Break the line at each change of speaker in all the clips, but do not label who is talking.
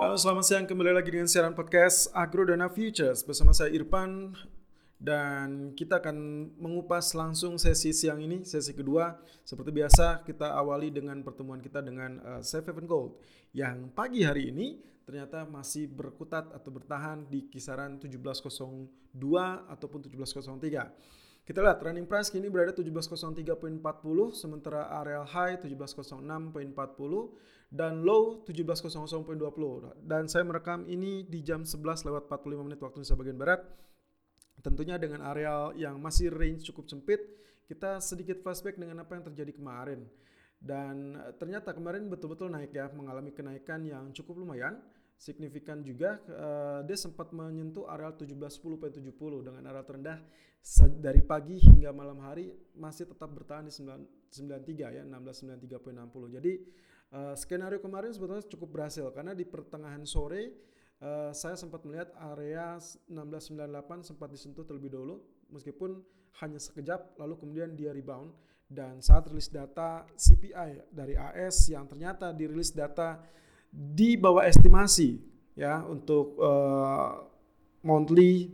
Halo, selamat siang. Kembali lagi dengan siaran podcast Agro Dana Futures bersama saya Irfan dan kita akan mengupas langsung sesi siang ini, sesi kedua. Seperti biasa, kita awali dengan pertemuan kita dengan uh, Safe Haven Gold yang pagi hari ini ternyata masih berkutat atau bertahan di kisaran 1702 ataupun 1703. Kita lihat running price kini berada 1703.40 sementara area high 1706.40 dan low 1700.20 dan saya merekam ini di jam 11 lewat 45 menit waktu Indonesia bagian barat. Tentunya dengan area yang masih range cukup sempit, kita sedikit flashback dengan apa yang terjadi kemarin. Dan ternyata kemarin betul-betul naik ya, mengalami kenaikan yang cukup lumayan signifikan juga uh, dia sempat menyentuh areal 1710.70 dengan area terendah dari pagi hingga malam hari masih tetap bertahan di 93 ya 1693.60. Jadi uh, skenario kemarin sebetulnya cukup berhasil karena di pertengahan sore uh, saya sempat melihat area 1698 sempat disentuh terlebih dahulu meskipun hanya sekejap lalu kemudian dia rebound dan saat rilis data CPI dari AS yang ternyata dirilis data di bawah estimasi ya untuk uh, monthly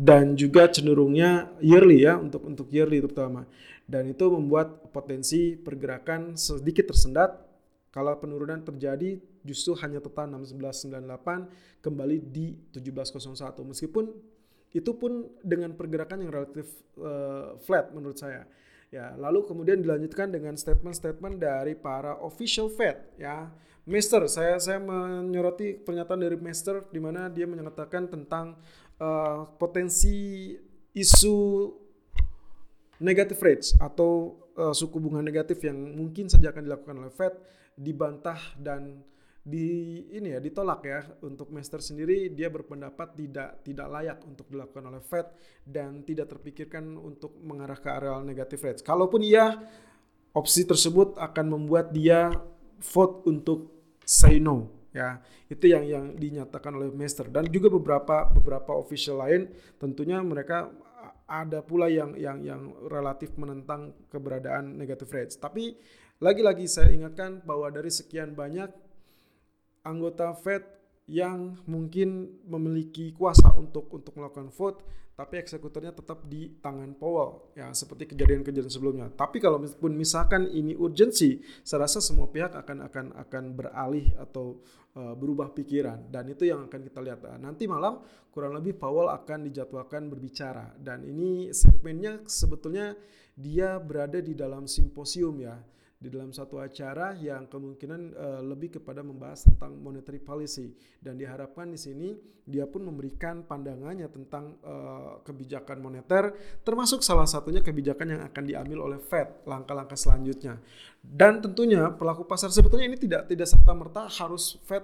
dan juga cenderungnya yearly ya untuk untuk yearly terutama. Dan itu membuat potensi pergerakan sedikit tersendat. Kalau penurunan terjadi justru hanya total 1698 kembali di 1701 meskipun itu pun dengan pergerakan yang relatif uh, flat menurut saya Ya, lalu kemudian dilanjutkan dengan statement-statement dari para official Fed ya. Mister, saya saya menyoroti pernyataan dari Mister di mana dia menyatakan tentang uh, potensi isu negative rates atau uh, suku bunga negatif yang mungkin saja akan dilakukan oleh Fed dibantah dan di ini ya ditolak ya. Untuk Master sendiri dia berpendapat tidak tidak layak untuk dilakukan oleh Fed dan tidak terpikirkan untuk mengarah ke areal negative rates. Kalaupun iya opsi tersebut akan membuat dia vote untuk say no ya. Itu yang yang dinyatakan oleh Master. Dan juga beberapa beberapa official lain tentunya mereka ada pula yang yang yang relatif menentang keberadaan negative rates. Tapi lagi-lagi saya ingatkan bahwa dari sekian banyak anggota Fed yang mungkin memiliki kuasa untuk untuk melakukan vote tapi eksekutornya tetap di tangan Powell ya seperti kejadian-kejadian sebelumnya. Tapi kalau pun misalkan ini urgensi, saya rasa semua pihak akan akan akan beralih atau uh, berubah pikiran dan itu yang akan kita lihat. Nah, nanti malam kurang lebih Powell akan dijadwalkan berbicara dan ini segmennya sebetulnya dia berada di dalam simposium ya di dalam satu acara yang kemungkinan uh, lebih kepada membahas tentang monetary policy. Dan diharapkan di sini dia pun memberikan pandangannya tentang uh, kebijakan moneter termasuk salah satunya kebijakan yang akan diambil oleh Fed langkah-langkah selanjutnya. Dan tentunya pelaku pasar sebetulnya ini tidak tidak serta merta harus Fed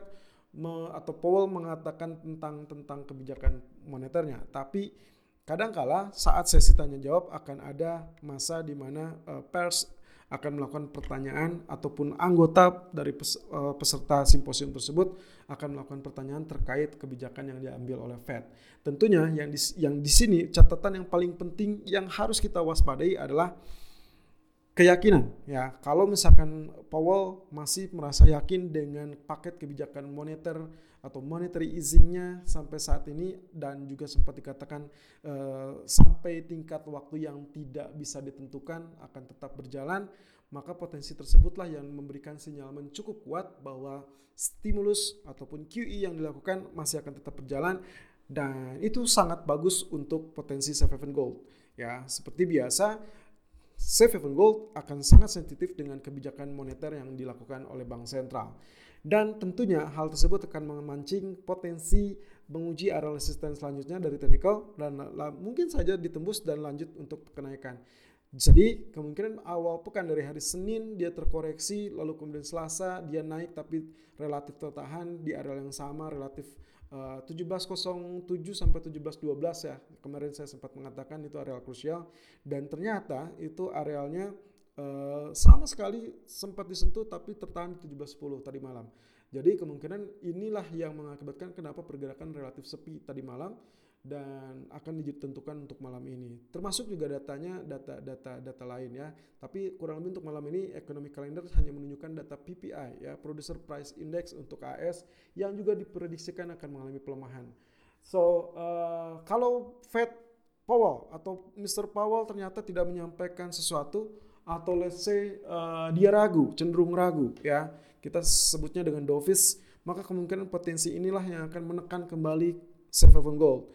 me, atau Powell mengatakan tentang tentang kebijakan moneternya. Tapi kadangkala saat sesi tanya jawab akan ada masa di mana uh, pers akan melakukan pertanyaan ataupun anggota dari eh, peserta simposium tersebut akan melakukan pertanyaan terkait kebijakan yang diambil oleh Fed. Tentunya yang di, yang di sini catatan yang paling penting yang harus kita waspadai adalah keyakinan ya kalau misalkan Powell masih merasa yakin dengan paket kebijakan moneter atau monetary easingnya sampai saat ini dan juga sempat dikatakan uh, sampai tingkat waktu yang tidak bisa ditentukan akan tetap berjalan maka potensi tersebutlah yang memberikan sinyal cukup kuat bahwa stimulus ataupun QE yang dilakukan masih akan tetap berjalan dan itu sangat bagus untuk potensi safe haven gold ya seperti biasa Safe Haven Gold akan sangat sensitif dengan kebijakan moneter yang dilakukan oleh bank sentral. Dan tentunya hal tersebut akan memancing potensi menguji area resistance selanjutnya dari technical dan mungkin saja ditembus dan lanjut untuk kenaikan. Jadi kemungkinan awal pekan dari hari Senin dia terkoreksi lalu kemudian Selasa dia naik tapi relatif tertahan di area yang sama relatif 1707 eh, sampai 1712 ya. Kemarin saya sempat mengatakan itu areal krusial dan ternyata itu arealnya uh, sama sekali sempat disentuh tapi tertahan di 1710 tadi malam. Jadi kemungkinan inilah yang mengakibatkan kenapa pergerakan relatif sepi tadi malam dan akan ditentukan untuk malam ini. Termasuk juga datanya data-data data lain ya. Tapi kurang lebih untuk malam ini economic calendar hanya menunjukkan data PPI ya, Producer Price Index untuk AS yang juga diprediksikan akan mengalami pelemahan. So, uh, kalau Fed Powell atau Mr. Powell ternyata tidak menyampaikan sesuatu atau let's say uh, dia ragu, cenderung ragu ya. Kita sebutnya dengan dovish, maka kemungkinan potensi inilah yang akan menekan kembali haven gold.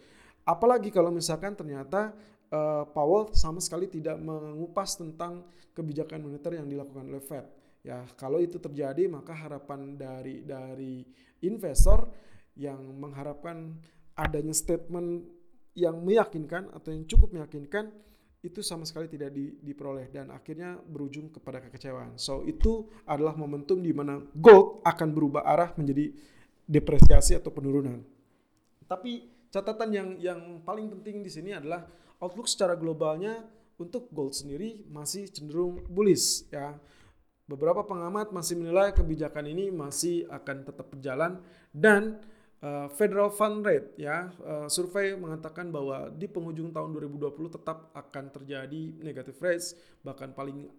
Apalagi kalau misalkan ternyata uh, Powell sama sekali tidak mengupas tentang kebijakan moneter yang dilakukan oleh Fed. Ya, kalau itu terjadi maka harapan dari dari investor yang mengharapkan adanya statement yang meyakinkan atau yang cukup meyakinkan itu sama sekali tidak di, diperoleh dan akhirnya berujung kepada kekecewaan. So itu adalah momentum di mana gold akan berubah arah menjadi depresiasi atau penurunan. Tapi catatan yang yang paling penting di sini adalah outlook secara globalnya untuk gold sendiri masih cenderung bullish ya. Beberapa pengamat masih menilai kebijakan ini masih akan tetap berjalan dan uh, Federal Fund Rate ya uh, survei mengatakan bahwa di penghujung tahun 2020 tetap akan terjadi negative rates bahkan paling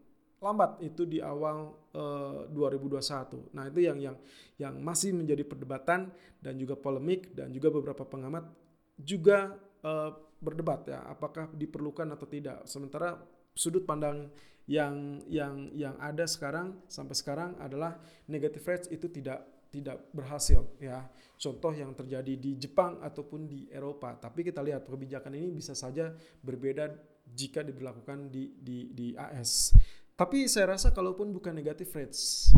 lambat itu di awal uh, eh, 2021. Nah, itu yang yang yang masih menjadi perdebatan dan juga polemik dan juga beberapa pengamat juga uh, berdebat ya apakah diperlukan atau tidak. Sementara sudut pandang yang yang yang ada sekarang sampai sekarang adalah negative rates itu tidak tidak berhasil ya. Contoh yang terjadi di Jepang ataupun di Eropa. Tapi kita lihat kebijakan ini bisa saja berbeda jika diberlakukan di di di AS. Tapi saya rasa kalaupun bukan negative rates,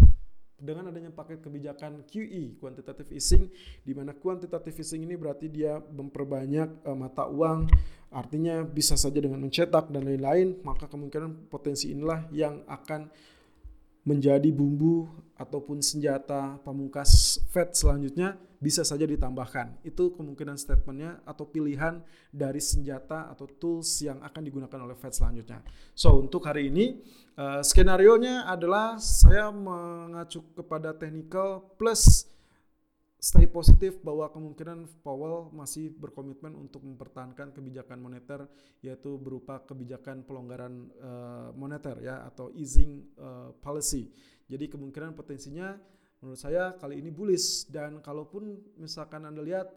dengan adanya paket kebijakan QE quantitative easing di mana quantitative easing ini berarti dia memperbanyak uh, mata uang artinya bisa saja dengan mencetak dan lain-lain maka kemungkinan potensi inilah yang akan menjadi bumbu ataupun senjata pamungkas Fed selanjutnya bisa saja ditambahkan. Itu kemungkinan statementnya atau pilihan dari senjata atau tools yang akan digunakan oleh Fed selanjutnya. So untuk hari ini uh, skenario nya adalah saya mengacu kepada technical plus stay positif bahwa kemungkinan Powell masih berkomitmen untuk mempertahankan kebijakan moneter yaitu berupa kebijakan pelonggaran uh, moneter ya atau easing uh, policy. Jadi kemungkinan potensinya menurut saya kali ini bullish dan kalaupun misalkan Anda lihat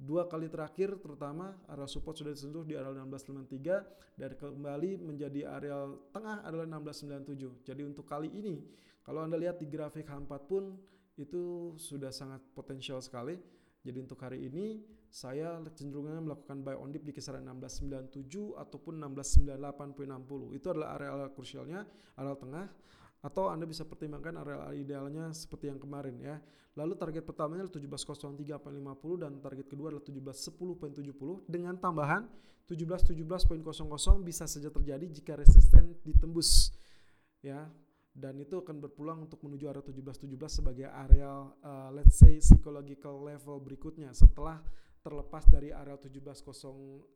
dua kali terakhir terutama area support sudah disentuh di area 1693 dan kembali menjadi area tengah adalah 1697. Jadi untuk kali ini kalau Anda lihat di grafik H4 pun itu sudah sangat potensial sekali. Jadi untuk hari ini saya cenderungnya melakukan buy on dip di kisaran 1697 ataupun 1698.60. Itu adalah area krusialnya, area tengah atau Anda bisa pertimbangkan area idealnya seperti yang kemarin ya. Lalu target pertamanya adalah 1703.50 dan target kedua adalah 1710.70 dengan tambahan 1717.00 bisa saja terjadi jika resisten ditembus ya dan itu akan berpulang untuk menuju area 1717 sebagai area uh, let's say psychological level berikutnya setelah terlepas dari area 1709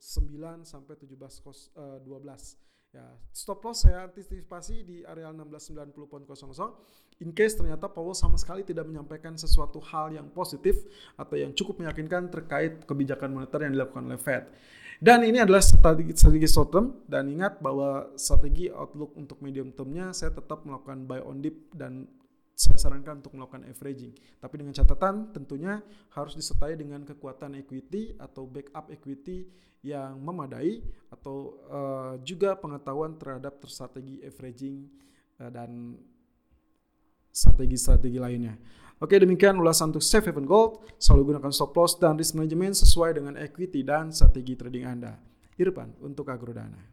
sampai 1712 ya stop loss saya antisipasi di area 1690.00 in case ternyata Powell sama sekali tidak menyampaikan sesuatu hal yang positif atau yang cukup meyakinkan terkait kebijakan moneter yang dilakukan oleh Fed dan ini adalah strategi, strategi short term dan ingat bahwa strategi outlook untuk medium termnya saya tetap melakukan buy on dip dan saya sarankan untuk melakukan averaging. Tapi dengan catatan tentunya harus disertai dengan kekuatan equity atau backup equity yang memadai atau uh, juga pengetahuan terhadap strategi averaging uh, dan strategi-strategi lainnya. Oke, demikian ulasan untuk Safe Haven Gold. Selalu gunakan stop loss dan risk management sesuai dengan equity dan strategi trading Anda. Irfan untuk Agrodana.